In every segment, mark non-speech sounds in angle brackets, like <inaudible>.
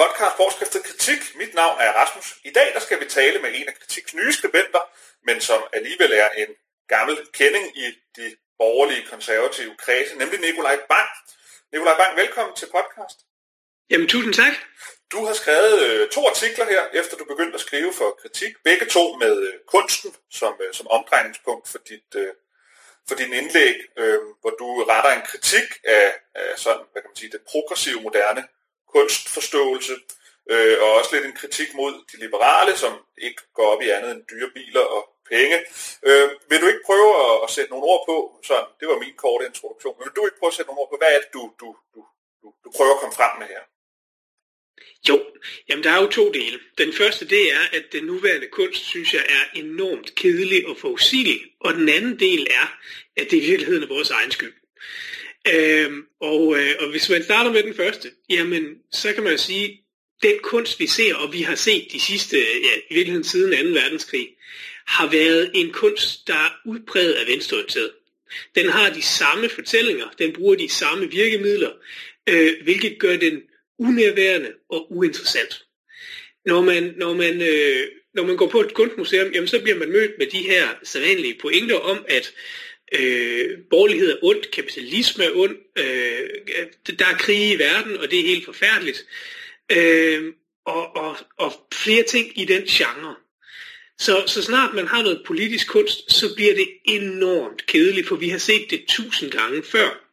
podcast Forskriftet Kritik. Mit navn er Rasmus. I dag der skal vi tale med en af kritiks nye skribenter, men som alligevel er en gammel kending i de borgerlige konservative kredse, nemlig Nikolaj Bang. Nikolaj Bang, velkommen til podcast. Jamen, tusind tak. Du har skrevet øh, to artikler her, efter du begyndte at skrive for kritik. Begge to med øh, kunsten som, øh, som omdrejningspunkt for dit, øh, for din indlæg, øh, hvor du retter en kritik af, af sådan, hvad kan man sige, det progressive, moderne kunstforståelse, øh, og også lidt en kritik mod de liberale, som ikke går op i andet end dyre biler og penge. Øh, vil du ikke prøve at, at sætte nogle ord på, så det var min korte introduktion, men vil du ikke prøve at sætte nogle ord på, hvad er det, du, du, du, du, du prøver at komme frem med her? Jo, jamen der er jo to dele. Den første det er, at den nuværende kunst, synes jeg, er enormt kedelig og forudsigelig. Og den anden del er, at det i virkeligheden er vores egen skyld. Øhm, og, øh, og hvis man starter med den første, jamen så kan man sige, den kunst vi ser, og vi har set de sidste, ja, i virkeligheden siden 2. verdenskrig, har været en kunst, der er udpræget af venstreorienteret. Den har de samme fortællinger, den bruger de samme virkemidler, øh, hvilket gør den unærværende og uinteressant. Når man, når man, øh, når man går på et kunstmuseum, jamen, så bliver man mødt med de her sædvanlige pointer om, at øh, borgerlighed er ondt, kapitalisme er ondt, øh, der er krig i verden, og det er helt forfærdeligt. Øh, og, og, og flere ting i den genre. Så, så snart man har noget politisk kunst, så bliver det enormt kedeligt, for vi har set det tusind gange før.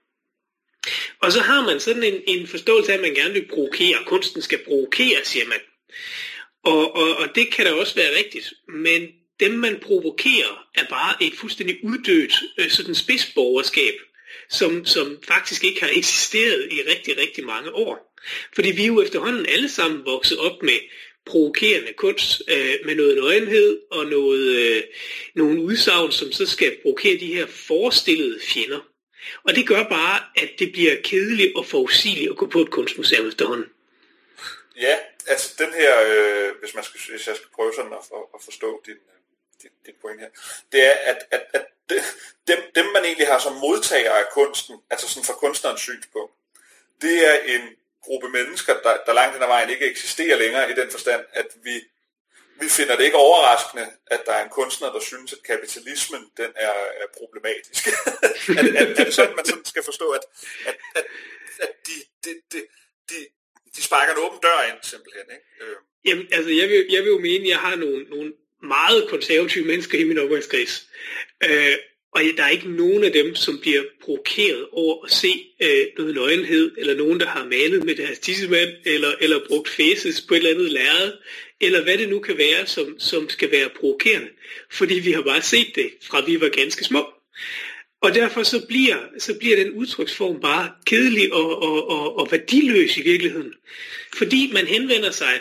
Og så har man sådan en, en forståelse af, at man gerne vil provokere. Kunsten skal provokere, siger man. Og, og, og det kan da også være rigtigt. Men dem, man provokerer, er bare et fuldstændig uddødt øh, sådan spidsborgerskab, som, som faktisk ikke har eksisteret i rigtig, rigtig mange år. Fordi vi er jo efterhånden alle sammen vokset op med provokerende kunst, øh, med noget nøgenhed og noget, øh, nogle udsagn, som så skal provokere de her forestillede fjender. Og det gør bare, at det bliver kedeligt og forudsigeligt at gå på et kunstmuseum efterhånden. Ja, altså den her, øh, hvis, man skal, hvis jeg skal prøve sådan at, at, at forstå din, øh, det, det point her, det er, at, at, at dem, dem man egentlig har som modtager af kunsten, altså sådan fra kunstnerens synspunkt, det er en gruppe mennesker, der, der langt hen ad vejen ikke eksisterer længere i den forstand, at vi vi finder det ikke overraskende, at der er en kunstner, der synes, at kapitalismen den er, er problematisk. at, <laughs> er at sådan, man sådan skal forstå, at, at, at, at de, de, de, de, de sparker en åben dør ind, simpelthen. Ikke? Øh. Jamen, altså, jeg vil, jeg vil jo mene, at jeg har nogle, nogle meget konservative mennesker i min omgangskreds. Øh, og der er ikke nogen af dem, som bliver provokeret over at se øh, noget nøgenhed, eller nogen, der har malet med deres tissemand, eller, eller brugt faces på et eller andet lærred, eller hvad det nu kan være, som, som skal være provokerende. Fordi vi har bare set det, fra vi var ganske små. Og derfor så bliver, så bliver den udtryksform bare kedelig og, og, og, og værdiløs i virkeligheden. Fordi man henvender sig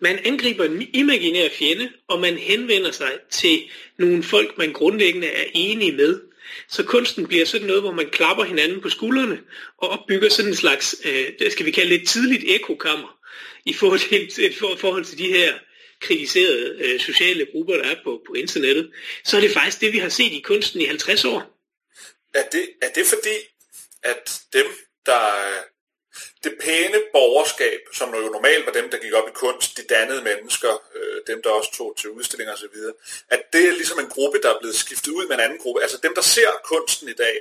man angriber en imaginær fjende, og man henvender sig til nogle folk, man grundlæggende er enige med. Så kunsten bliver sådan noget, hvor man klapper hinanden på skuldrene og opbygger sådan en slags, øh, det skal vi kalde det et tidligt ekokammer i forhold til, for, forhold til de her kritiserede øh, sociale grupper, der er på, på internettet. Så er det faktisk det, vi har set i kunsten i 50 år. Er det, er det fordi, at dem, der det pæne borgerskab, som jo normalt var dem, der gik op i kunst, de dannede mennesker, øh, dem der også tog til udstillinger osv., at det er ligesom en gruppe, der er blevet skiftet ud med en anden gruppe. Altså dem, der ser kunsten i dag,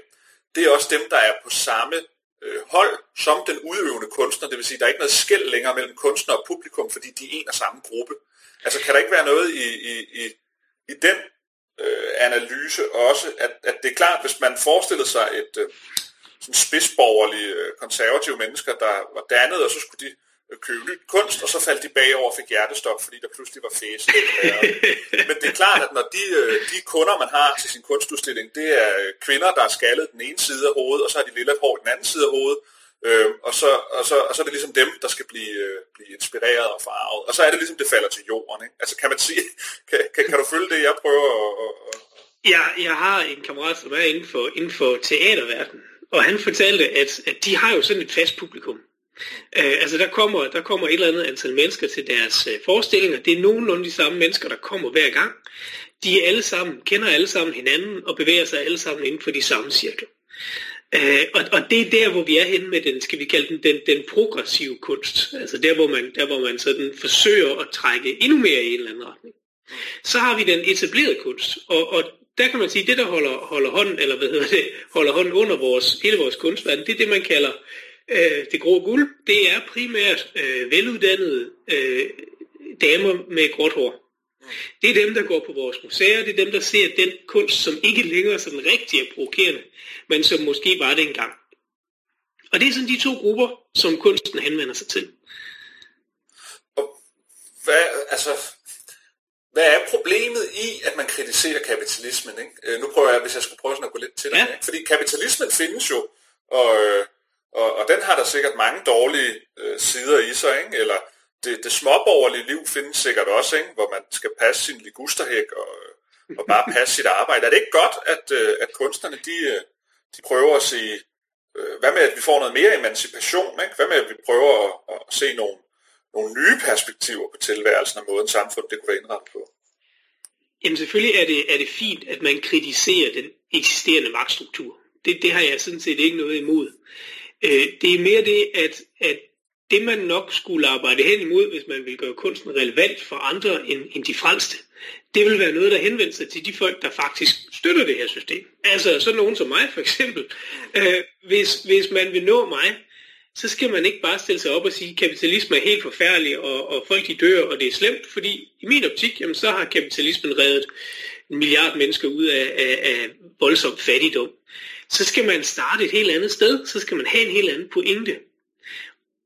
det er også dem, der er på samme øh, hold som den udøvende kunstner. Det vil sige, der er ikke noget skæld længere mellem kunstner og publikum, fordi de er en og samme gruppe. Altså kan der ikke være noget i, i, i, i den øh, analyse også, at, at det er klart, hvis man forestillede sig et... Øh, sådan spidsborgerlige, øh, konservative mennesker, der var dannet, og så skulle de øh, købe nyt kunst, og så faldt de bagover og fik hjertestop, fordi der pludselig var fæs. <laughs> Men det er klart, at når de, øh, de kunder, man har til sin kunstudstilling, det er kvinder, der er skaldet den ene side af hovedet, og så har de lille hår den anden side af hovedet, øh, og, så, og, så, og så er det ligesom dem, der skal blive, blive inspireret og farvet. Og så er det ligesom, det falder til jorden. Ikke? Altså kan man sige, <laughs> kan, kan, kan du følge det, jeg prøver at... at, at Ja, jeg har en kammerat, som er inden for, inden for teaterverdenen, og han fortalte, at, at de har jo sådan et fast publikum. Uh, altså der kommer, der kommer et eller andet antal mennesker til deres uh, forestillinger. Det er nogenlunde de samme mennesker, der kommer hver gang. De er alle sammen, kender alle sammen hinanden og bevæger sig alle sammen inden for de samme cirkler. Øh, og, og det er der, hvor vi er henne med den, skal vi kalde den, den, den progressive kunst. Altså der, hvor man, der, hvor man sådan forsøger at trække endnu mere i en eller anden retning. Så har vi den etablerede kunst, og, og der kan man sige, det der holder, holder hånden, eller hvad hedder det, holder hånden under vores, hele vores kunstverden, det er det, man kalder øh, det grå guld. Det er primært øh, veluddannede øh, damer med gråt hår. Det er dem, der går på vores museer, det er dem, der ser den kunst, som ikke længere sådan rigtig er provokerende, men som måske var det engang. Og det er sådan de to grupper, som kunsten henvender sig til. Og hvad, altså, hvad er problemet i, at man kritiserer kapitalismen? Ikke? Øh, nu prøver jeg, hvis jeg skulle prøve sådan at gå lidt til ja. det. Ikke? Fordi kapitalismen findes jo, og, og, og den har der sikkert mange dårlige øh, sider i sig, ikke? eller det, det småborgerlige liv findes sikkert også, ikke? hvor man skal passe sin ligusterhæk og, og bare passe sit arbejde. Er det ikke godt, at, øh, at kunstnerne de, øh, de prøver at sige, øh, hvad med at vi får noget mere emancipation? Ikke? Hvad med at vi prøver at, at se nogle, nogle nye perspektiver på tilværelsen og måden samfundet det kunne være indrettet på? Jamen selvfølgelig er det, er det fint, at man kritiserer den eksisterende magtstruktur. Det, det har jeg sådan set ikke noget imod. Øh, det er mere det, at, at det man nok skulle arbejde hen imod, hvis man vil gøre kunsten relevant for andre end, end de frelste, det vil være noget, der henvender sig til de folk, der faktisk støtter det her system. Altså sådan nogen som mig for eksempel. Øh, hvis, hvis man vil nå mig, så skal man ikke bare stille sig op og sige, at kapitalisme er helt forfærdelig, og, og folk de dør, og det er slemt, fordi i min optik, jamen, så har kapitalismen reddet en milliard mennesker ud af, af, af voldsom fattigdom. Så skal man starte et helt andet sted, så skal man have en helt anden pointe.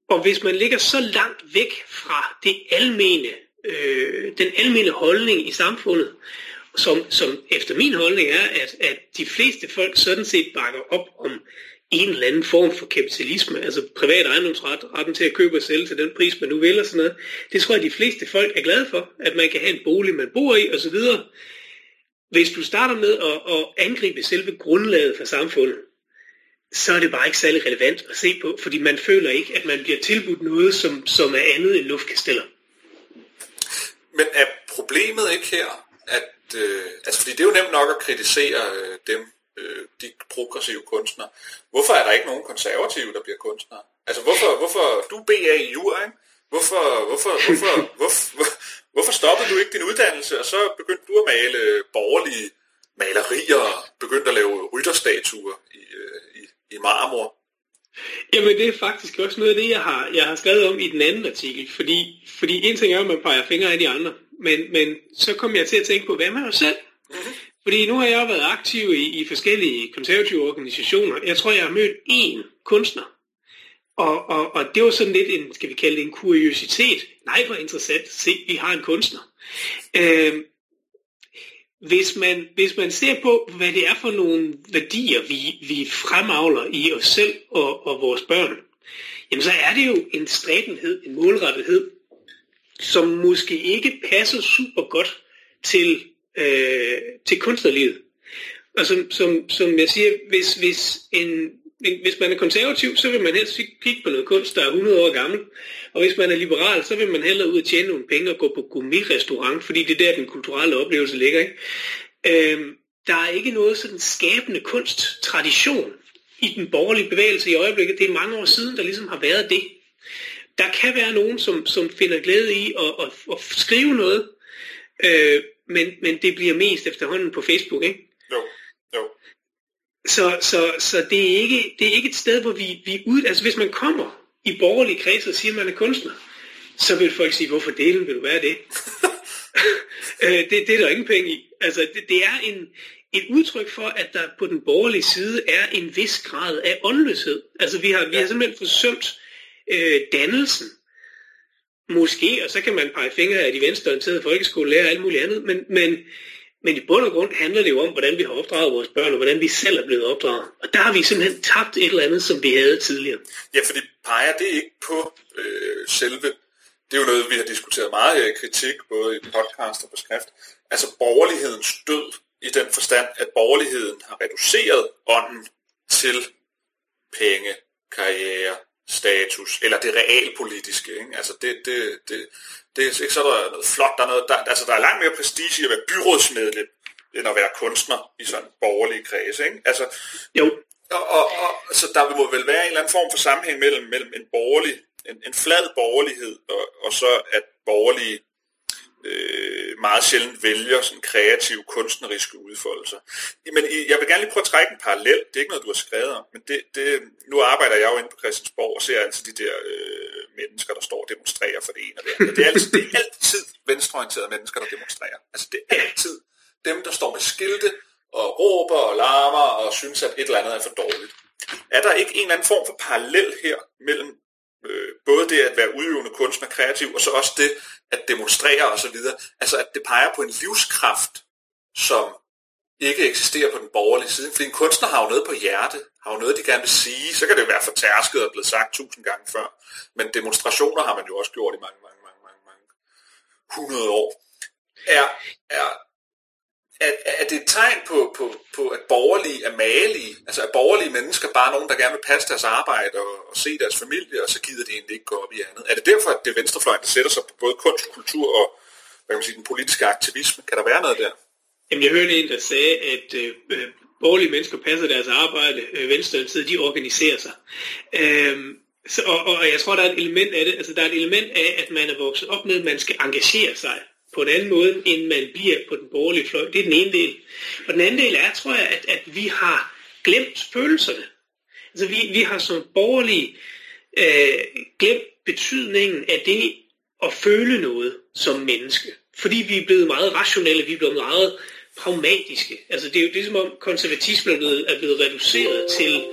Og hvis man ligger så langt væk fra det almene, øh, den almene holdning i samfundet, som, som efter min holdning er, at, at de fleste folk sådan set bakker op om en eller anden form for kapitalisme, altså privat ejendomsret, retten til at købe og sælge til den pris, man nu vil og sådan noget. Det tror jeg, de fleste folk er glade for, at man kan have en bolig, man bor i osv. Hvis du starter med at, at angribe selve grundlaget for samfundet, så er det bare ikke særlig relevant at se på, fordi man føler ikke, at man bliver tilbudt noget, som, som er andet end luftkasteller. Men er problemet ikke her, at, øh, altså fordi det er jo nemt nok at kritisere øh, dem, øh, de progressive kunstnere. Hvorfor er der ikke nogen konservative, der bliver kunstnere? Altså hvorfor, hvorfor du BA i jura, ikke? Hvorfor, hvorfor, hvorfor, <laughs> hvorfor, hvor, hvorfor stoppede du ikke din uddannelse, og så begyndte du at male borgerlige malerier, og begyndte at lave rytterstatuer i, øh, i, i marmor? Jamen det er faktisk også noget af det, jeg har, jeg har skrevet om i den anden artikel, fordi, fordi en ting er, at man peger fingre af de andre, men, men så kom jeg til at tænke på, hvad med os selv? Mm-hmm. Fordi nu har jeg været aktiv i, i forskellige konservative organisationer. Jeg tror, jeg har mødt én kunstner. Og, og, og det var sådan lidt en, skal vi kalde det en kuriositet. Nej, hvor interessant. Se, vi har en kunstner. Øh, hvis man, hvis man ser på, hvad det er for nogle værdier, vi, vi fremavler i os selv og, og vores børn, jamen så er det jo en stræbenhed, en målrettethed, som måske ikke passer super godt til øh, til kunstnerlivet. Og som, som, som jeg siger, hvis, hvis, en, hvis man er konservativ, så vil man helst kigge på noget kunst, der er 100 år gammel. Og hvis man er liberal, så vil man hellere ud og tjene nogle penge og gå på gourmet-restaurant, fordi det er der, den kulturelle oplevelse ligger. Ikke? Øhm, der er ikke noget sådan skabende kunsttradition i den borgerlige bevægelse i øjeblikket. Det er mange år siden, der ligesom har været det. Der kan være nogen, som, som finder glæde i at, at, at skrive noget, øh, men, men det bliver mest efterhånden på Facebook, ikke? Jo, jo. Så, så, så det, er ikke, det er ikke et sted, hvor vi, vi ud... Altså hvis man kommer i borgerlige kredse og siger, at man er kunstner, så vil folk sige, hvorfor delen vil du være det? <laughs> Øh, det, det er der ingen penge i. Altså det, det er en, et udtryk for, at der på den borgerlige side er en vis grad af åndløshed. Altså vi har, vi har simpelthen forsømt øh, dannelsen Måske, og så kan man pege fingre af de venstreorienterede folkeskolelærer og alt muligt andet, men, men, men i bund og grund handler det jo om, hvordan vi har opdraget vores børn, og hvordan vi selv er blevet opdraget. Og der har vi simpelthen tabt et eller andet, som vi havde tidligere. Ja, fordi peger det ikke på øh, selve, det er jo noget, vi har diskuteret meget her i kritik, både i podcast og på skrift, altså borgerlighedens død, i den forstand, at borgerligheden har reduceret ånden til penge, karriere, status, eller det realpolitiske. Ikke? Altså det, det, det, det, ikke så er der noget flot, der er, noget, der, altså der er langt mere prestige i at være byrådsmedlem, end at være kunstner i sådan borgerlige kredse. Ikke? Altså, jo. Og, og, og, så der må vel være en eller anden form for sammenhæng mellem, mellem en borgerlig, en, en flad borgerlighed, og, og så at borgerlige meget sjældent vælger sådan kreative, kunstneriske udfoldelser. Men jeg vil gerne lige prøve at trække en parallel. Det er ikke noget, du har skrevet om, men det, det, nu arbejder jeg jo inde på Christiansborg og ser altså de der øh, mennesker, der står og demonstrerer for det ene og det andet. Det er altid, det er altid venstreorienterede mennesker, der demonstrerer. Altså det er altid dem, der står med skilte og råber og larmer og synes, at et eller andet er for dårligt. Er der ikke en eller anden form for parallel her mellem øh, både det at være udøvende kunstner, kreativ, og så også det at demonstrere osv. Altså at det peger på en livskraft, som ikke eksisterer på den borgerlige side. Fordi en kunstner har jo noget på hjerte, har jo noget, de gerne vil sige. Så kan det jo være fortærsket og blevet sagt tusind gange før. Men demonstrationer har man jo også gjort i mange, mange, mange, mange, mange hundrede år. Er, er, er, er det et tegn på, på, på, at borgerlige er malige? Altså at borgerlige mennesker bare nogen, der gerne vil passe deres arbejde og, og se deres familie, og så gider de egentlig ikke gå op i andet? Er det derfor, at det venstrefløj, venstrefløjen, der sætter sig på både kunst, kultur og hvad kan man sige, den politiske aktivisme? Kan der være noget der? Jamen, jeg hørte en, der sagde, at øh, øh borgerlige mennesker passer deres arbejde, øh, venstreorienterede, de organiserer sig. Øh, så, og, og jeg tror, der er et element af det, altså der er et element af, at man er vokset op med, at man skal engagere sig på en anden måde, end man bliver på den borgerlige fløj. Det er den ene del. Og den anden del er, tror jeg, at, at vi har glemt følelserne. Altså vi, vi har som borgerlige øh, glemt betydningen af det at føle noget som menneske. Fordi vi er blevet meget rationelle, vi er blevet meget pragmatiske. Altså det er jo det, som om konservatismen er blevet, er blevet reduceret til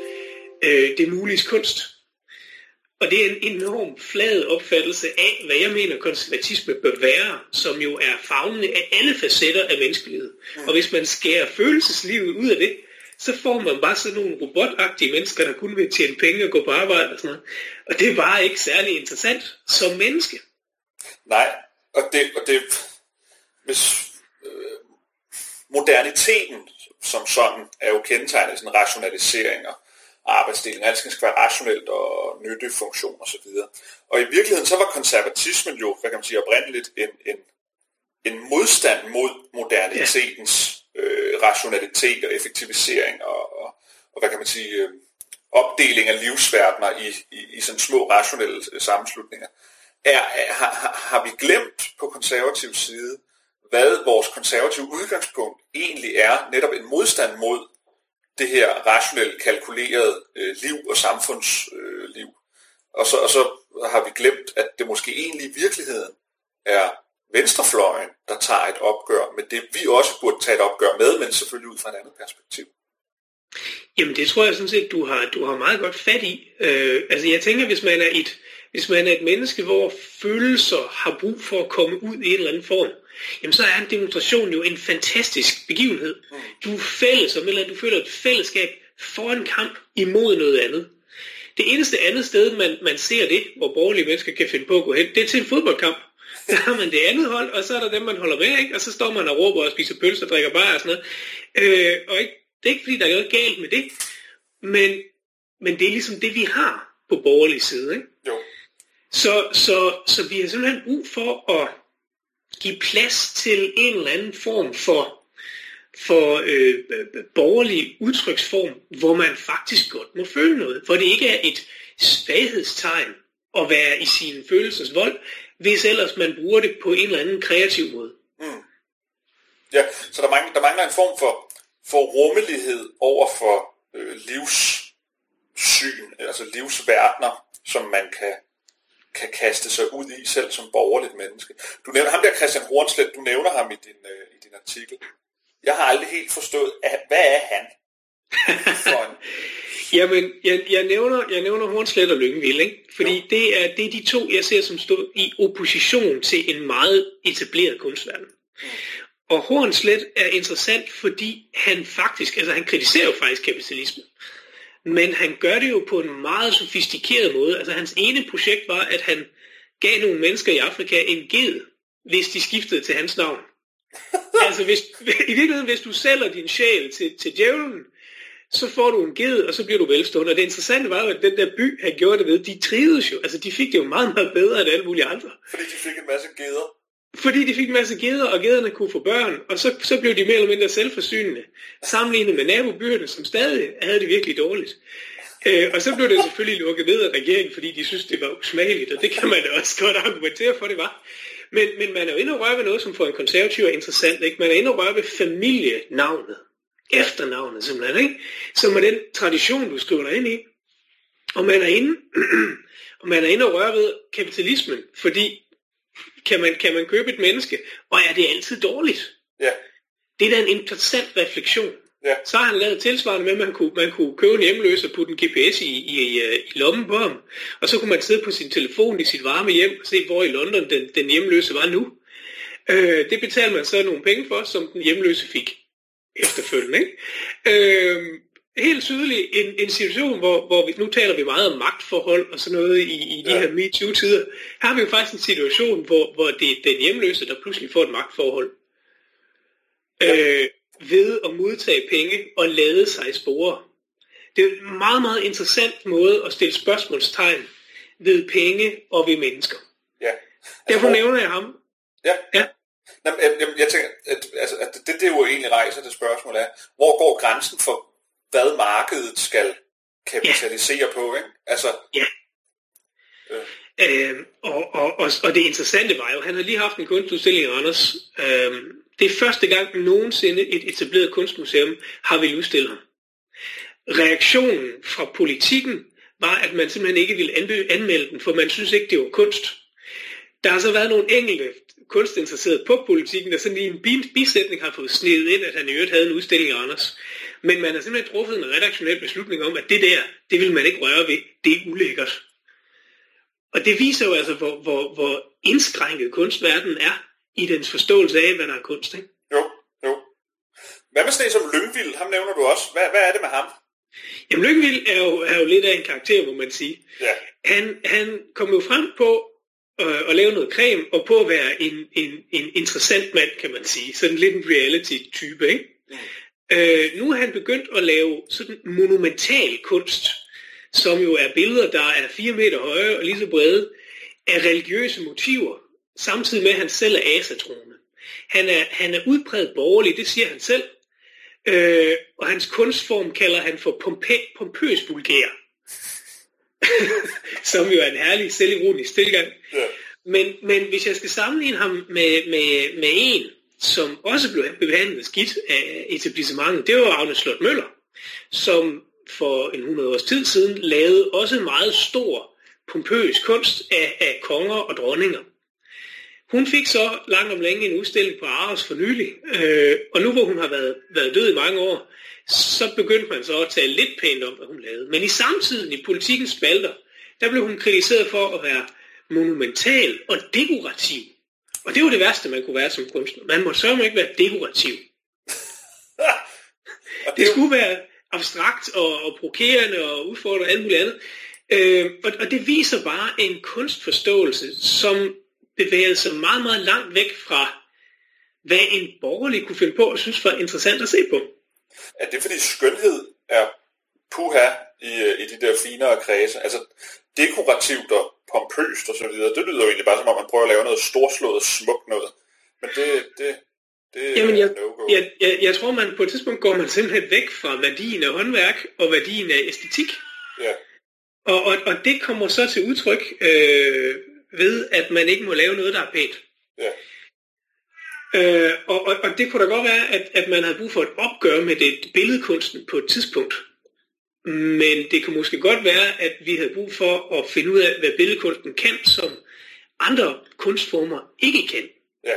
øh, det mulige kunst. Og det er en enorm flad opfattelse af, hvad jeg mener konservatisme bør være, som jo er fagnende af alle facetter af menneskelighed. Og hvis man skærer følelseslivet ud af det, så får man bare sådan nogle robotagtige mennesker, der kun vil tjene penge og gå på arbejde og sådan noget. Og det er bare ikke særlig interessant som menneske. Nej, og det, og det hvis øh, moderniteten som sådan er jo kendetegnet sådan rationaliseringer arbejdsdeling. Alt skal være rationelt og nyttefunktion osv. Og, og i virkeligheden så var konservatismen jo, hvad kan man sige, oprindeligt en, en, en modstand mod modernitetens øh, rationalitet og effektivisering og, og, og hvad kan man sige, øh, opdeling af livsverdener i, i, i sådan små rationelle sammenslutninger. Er, er, har, har vi glemt på konservativ side, hvad vores konservative udgangspunkt egentlig er, netop en modstand mod det her rationelt kalkulerede øh, liv og samfundsliv. Øh, og, så, og så har vi glemt, at det måske egentlig i virkeligheden er venstrefløjen, der tager et opgør med det, vi også burde tage et opgør med, men selvfølgelig ud fra et andet perspektiv. Jamen det tror jeg sådan set, du har, du har meget godt fat i. Øh, altså jeg tænker, hvis man er et, hvis man er et menneske, hvor følelser har brug for at komme ud i en eller anden form, jamen så er en demonstration jo en fantastisk begivenhed. Mm. Du er fælles om eller du føler et fællesskab for en kamp imod noget andet. Det eneste andet sted, man, man ser det, hvor borgerlige mennesker kan finde på at gå hen, det er til en fodboldkamp. Der har man det andet hold, og så er der dem, man holder med, ikke? og så står man og råber og spiser pølser og drikker bare og sådan noget. Øh, og ikke, det er ikke fordi, der er noget galt med det, men, men det er ligesom det, vi har på borgerlig side. Ikke? Jo. Så, så, så vi har simpelthen brug for at give plads til en eller anden form for, for øh, borgerlig udtryksform, hvor man faktisk godt må føle noget. For det ikke er et svaghedstegn at være i sin følelsesvold, hvis ellers man bruger det på en eller anden kreativ måde. Mm. Ja, så der mangler, der mangler en form for, for rummelighed over for øh, livssyn, altså livsverdener, som man kan kan kaste sig ud i, selv som borgerligt menneske. Du nævner ham der Christian Hornslet, du nævner ham i din, øh, i din artikel. Jeg har aldrig helt forstået, at, hvad er han? For en... <laughs> Jamen, jeg, jeg, nævner, jeg nævner Hornslet og Lyngvild, ikke? fordi jo. det er, det er de to, jeg ser som stod i opposition til en meget etableret kunstverden. Mm. Og Hornslet er interessant, fordi han faktisk, altså han kritiserer jo faktisk kapitalismen. Men han gør det jo på en meget sofistikeret måde. Altså hans ene projekt var, at han gav nogle mennesker i Afrika en ged, hvis de skiftede til hans navn. <laughs> altså hvis, i virkeligheden, hvis du sælger din sjæl til, til djævlen, så får du en ged, og så bliver du velstående. Og det interessante var jo, at den der by, han gjorde det ved, de trivedes jo. Altså de fik det jo meget, meget bedre end alle mulige andre. Fordi de fik en masse geder. Fordi de fik en masse geder, og gederne kunne få børn, og så, så blev de mere eller mindre selvforsynende, sammenlignet med nabobyerne, som stadig havde det virkelig dårligt. Øh, og så blev det selvfølgelig lukket ned af regeringen, fordi de synes, det var usmageligt, og det kan man da også godt argumentere for, det var. Men, men man er jo inde og røre ved noget, som for en konservativ er interessant. Ikke? Man er inde og røre ved familienavnet, efternavnet simpelthen, ikke? som er den tradition, du skriver dig ind i. Og man er inde, <clears throat> og man er inde og røre ved kapitalismen, fordi kan man, kan man købe et menneske, og er det altid dårligt? Ja. Det er da en interessant refleksion. Ja. Så har han lavet tilsvarende med, at man kunne, man kunne købe en hjemløs og putte en GPS i, i, i, i lommen på ham. Og så kunne man sidde på sin telefon i sit varme hjem og se, hvor i London den, den hjemløse var nu. Øh, det betalte man så nogle penge for, som den hjemløse fik efterfølgende. Ikke? Øh, helt tydeligt en, en situation, hvor, hvor vi, nu taler vi meget om magtforhold og sådan noget i, i de ja. her MeToo-tider. Her har vi jo faktisk en situation, hvor, hvor det er den hjemløse, der pludselig får et magtforhold. Ja. Øh, ved at modtage penge og lade sig spore. Det er en meget, meget interessant måde at stille spørgsmålstegn ved penge og ved mennesker. Ja. Altså, Derfor hvor... nævner jeg ham. Ja. ja. Jamen, jeg, jeg, jeg tænker, at, altså, at det, det jo egentlig rejser det spørgsmål er, hvor går grænsen for, hvad markedet skal kapitalisere ja. på, ikke? Altså, ja. Øh. Øh, og, og, og, og det interessante var jo, han har lige haft en kunstudstilling i Anders, øh, det er første gang nogensinde et etableret kunstmuseum har vil udstille ham. Reaktionen fra politikken var, at man simpelthen ikke ville anmelde den, for man synes ikke, det var kunst. Der har så været nogle enkelte kunstinteresserede på politikken, der sådan i en bisætning har fået snedet ind, at han i øvrigt havde en udstilling af Anders. Men man har simpelthen truffet en redaktionel beslutning om, at det der, det vil man ikke røre ved. Det er ulækkert. Og det viser jo altså, hvor, hvor, hvor indskrænket kunstverdenen er i dens forståelse af, hvad der er kunst. Ikke? Jo, jo. Hvad med sådan som Lyngvild? Ham nævner du også. Hvad, hvad er det med ham? Jamen Lyngvild er jo, er jo lidt af en karakter, må man sige. Ja. Han, han kom jo frem på øh, at lave noget creme, og på at være en, en, en interessant mand, kan man sige. Sådan lidt en reality-type, ikke? Mm. Øh, nu er han begyndt at lave sådan monumental kunst, som jo er billeder, der er 4 meter høje og lige så brede, af religiøse motiver, samtidig med at han selv er asatroende. Han er, han er udpræget borgerlig, det siger han selv, øh, og hans kunstform kalder han for pompe, pompøs vulgær. <laughs> som jo er en herlig selvironisk tilgang. Ja. Men, men hvis jeg skal sammenligne ham med, med, med en, som også blev behandlet skidt af etablissementet, det var Agnes Slot Møller, som for en 100 års tid siden lavede også meget stor pompøs kunst af, af konger og dronninger. Hun fik så langt om længe en udstilling på Aarhus for nylig, øh, og nu hvor hun har været, været død i mange år, så begyndte man så at tale lidt pænt om, hvad hun lavede. Men i samtiden i politikens spalter, der blev hun kritiseret for at være monumental og dekorativ. Og det var det værste, man kunne være som kunstner. Man må sørge ikke være dekorativ. <laughs> det skulle være abstrakt og, og provokerende og udfordrende og alt muligt andet. Øh, og, og det viser bare en kunstforståelse, som bevægede sig meget, meget langt væk fra, hvad en borgerlig kunne finde på og synes var interessant at se på. Er det fordi skønhed er puha i, i de der finere kredse? Altså dekorativt og pompøst og så videre, det lyder jo egentlig bare som om man prøver at lave noget storslået og smukt noget. Men det, det, det Jamen, jeg, no jeg, jeg, jeg tror, man på et tidspunkt går man simpelthen væk fra værdien af håndværk og værdien af æstetik. Ja. Og, og, og det kommer så til udtryk øh, ved, at man ikke må lave noget, der er pænt. Ja. Øh, og, og, og det kunne da godt være, at, at man havde brug for et opgør med det billedkunsten på et tidspunkt. Men det kunne måske godt være, at vi havde brug for at finde ud af, hvad billedkunsten kan, som andre kunstformer ikke kan. Ja.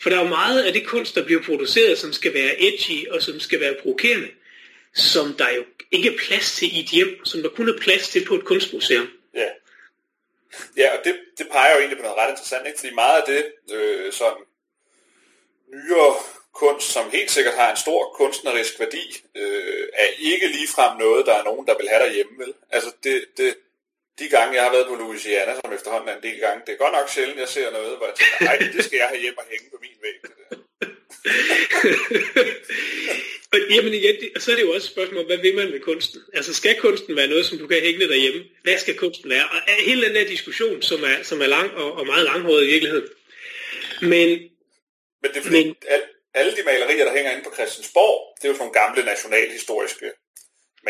For der er jo meget af det kunst, der bliver produceret, som skal være edgy og som skal være provokerende, som der jo ikke er plads til i et hjem, som der kun er plads til på et kunstmuseum. Ja. Ja, og det, det peger jo egentlig på noget ret interessant, ikke? fordi meget af det, øh, som nyere kunst, som helt sikkert har en stor kunstnerisk værdi, øh, er ikke ligefrem noget, der er nogen, der vil have derhjemme. Vel? Altså det, det, de gange, jeg har været på Louisiana, som efterhånden er en del gange, det er godt nok sjældent, jeg ser noget, hvor jeg tænker, nej, det skal jeg have hjem og hænge på min væg. Det der. <laughs> og jamen igen, det, så er det jo også et spørgsmål, hvad vil man med kunsten? Altså skal kunsten være noget, som du kan hænge derhjemme? Hvad skal kunsten være? Og hele den der diskussion, som er, som er lang og, og meget langhåret i virkeligheden, Men, men det er fordi, men, alle de malerier, der hænger inde på Christiansborg, det er jo sådan nogle gamle nationalhistoriske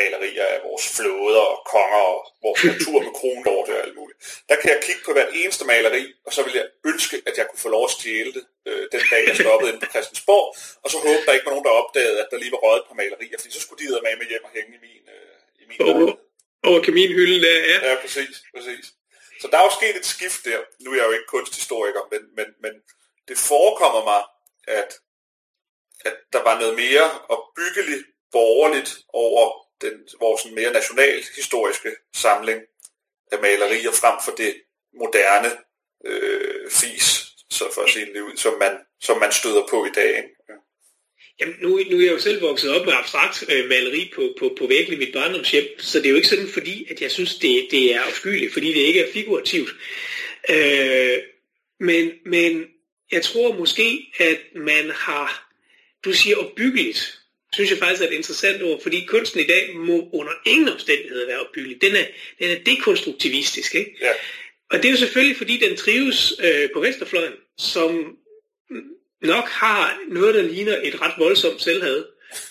malerier af vores flåder og konger og vores <laughs> natur med kronlorte og alt muligt. Der kan jeg kigge på hvert eneste maleri, og så vil jeg ønske, at jeg kunne få lov at stjæle det øh, den dag, jeg stoppede inde på Christiansborg, og så håbe, der ikke var nogen, der opdagede, at der lige var røget på malerier, fordi så skulle de med med hjem og hænge i min, øh, i min over, over kaminhylden der, ja. Ja, præcis, præcis. Så der er jo sket et skift der. Nu er jeg jo ikke kunsthistoriker, men, men, men det forekommer mig, at, at der var noget mere opbyggeligt borgerligt over den, vores mere nationalhistoriske samling af malerier frem for det moderne øh, fis, så for at sige det ud, som man, som man støder på i dag. Ja. Jamen, nu, nu er jeg jo selv vokset op med abstrakt øh, maleri på, på, på væggen i mit barndomshjem, så det er jo ikke sådan, fordi at jeg synes, det, det er afskyeligt, fordi det ikke er figurativt. Øh, men, men jeg tror måske, at man har, du siger opbyggeligt, synes jeg faktisk er et interessant ord, fordi kunsten i dag må under ingen omstændigheder være opbyggelig. Den er, den er dekonstruktivistisk. Ikke? Ja. Og det er jo selvfølgelig, fordi den trives øh, på Vesterfløjen, som nok har noget, der ligner et ret voldsomt selvhad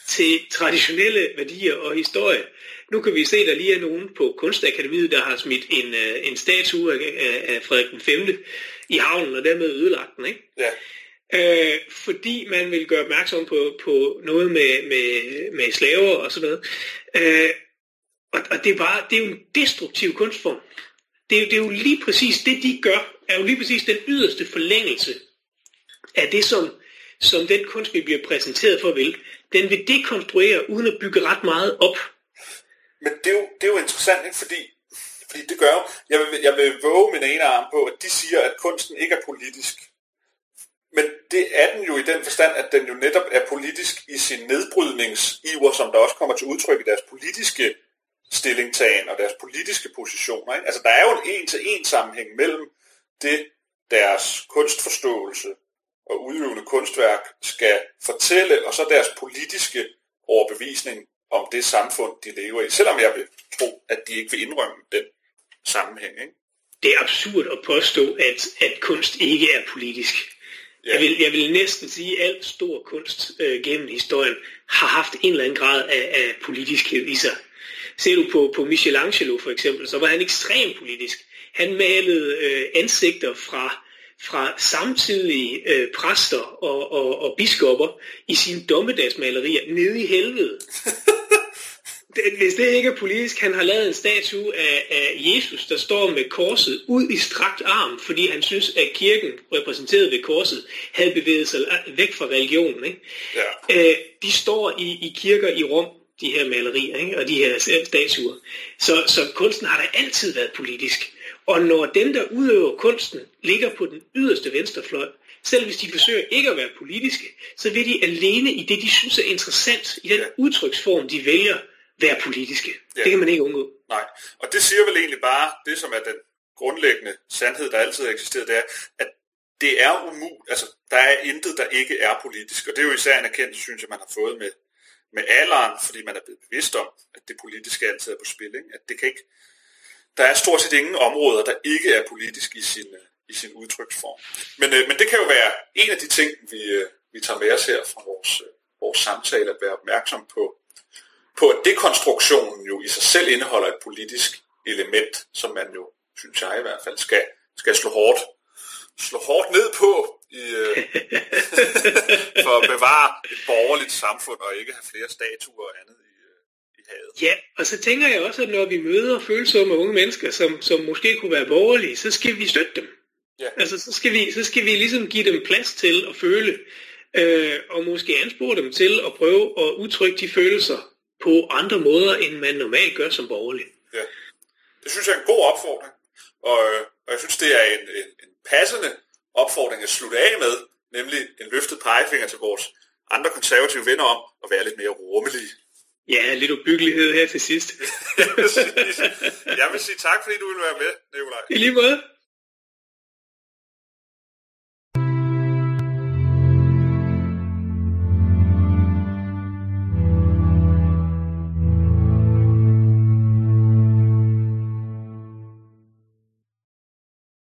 til traditionelle værdier og historie. Nu kan vi se, at der lige er nogen på Kunstakademiet, der har smidt en, øh, en statue af, af Frederik 5. i havnen, og dermed ødelagt den. Ikke? Ja øh, fordi man vil gøre opmærksom på, på noget med, med, med slaver og sådan noget. Øh, og, og det, er bare, det er jo en destruktiv kunstform. Det er, det er jo lige præcis det, de gør, er jo lige præcis den yderste forlængelse af det, som, som den kunst, vi bliver præsenteret for, vil. Den vil dekonstruere, uden at bygge ret meget op. Men det er jo, det er jo interessant, ikke? Fordi, fordi det gør jo, jeg vil, jeg vil våge min ene arm på, at de siger, at kunsten ikke er politisk. Men det er den jo i den forstand, at den jo netop er politisk i sin nedbrydningsiver, som der også kommer til udtryk i deres politiske stillingtagen og deres politiske positioner. Ikke? Altså der er jo en en-til-en sammenhæng mellem det, deres kunstforståelse og udøvende kunstværk skal fortælle, og så deres politiske overbevisning om det samfund, de lever i. Selvom jeg vil tro, at de ikke vil indrømme den sammenhæng. Ikke? Det er absurd at påstå, at, at kunst ikke er politisk. Ja. Jeg, vil, jeg vil næsten sige, at al stor kunst øh, gennem historien har haft en eller anden grad af, af politiskhed i sig. Ser du på, på Michelangelo for eksempel, så var han ekstremt politisk. Han malede øh, ansigter fra, fra samtidige øh, præster og, og, og biskopper i sine dommedagsmalerier nede i helvede. <laughs> hvis det ikke er politisk, han har lavet en statue af, af Jesus, der står med korset ud i strakt arm, fordi han synes, at kirken, repræsenteret ved korset, havde bevæget sig væk fra religionen. Ikke? Ja. Øh, de står i, i kirker i Rom, de her malerier ikke? og de her statuer. Så, så kunsten har da altid været politisk. Og når dem, der udøver kunsten, ligger på den yderste venstrefløj, selv hvis de forsøger ikke at være politiske, så vil de alene i det, de synes er interessant, i den udtryksform, de vælger, være politiske. Ja. Det kan man ikke undgå. Nej, og det siger vel egentlig bare, det som er den grundlæggende sandhed, der altid har eksisteret, det er, at det er umuligt, altså der er intet, der ikke er politisk, og det er jo især en erkendelse, synes jeg, man har fået med, med alderen, fordi man er blevet bevidst om, at det politiske altid er på spil, ikke? at det kan ikke, der er stort set ingen områder, der ikke er politisk i sin, i sin udtryksform. Men, øh, men det kan jo være en af de ting, vi, øh, vi tager med os her fra vores, øh, vores samtale, at være opmærksom på, på at dekonstruktionen jo i sig selv indeholder et politisk element, som man jo, synes jeg i hvert fald, skal, skal slå hårdt slå hårdt ned på i, øh, <laughs> for at bevare et borgerligt samfund og ikke have flere statuer og andet i, øh, i havet. Ja, og så tænker jeg også, at når vi møder følsomme unge mennesker, som, som måske kunne være borgerlige, så skal vi støtte dem. Ja. Altså, så skal, vi, så skal vi ligesom give dem plads til at føle, øh, og måske anspore dem til at prøve at udtrykke de følelser, på andre måder, end man normalt gør som borgerlig. Ja. Det synes jeg er en god opfordring, og, øh, og jeg synes, det er en, en, en passende opfordring at slutte af med, nemlig en løftet pegefinger til vores andre konservative venner om at være lidt mere rummelige. Ja, lidt ubyggelighed her til sidst. <laughs> jeg vil sige tak, fordi du ville være med, Nikolaj. I lige måde.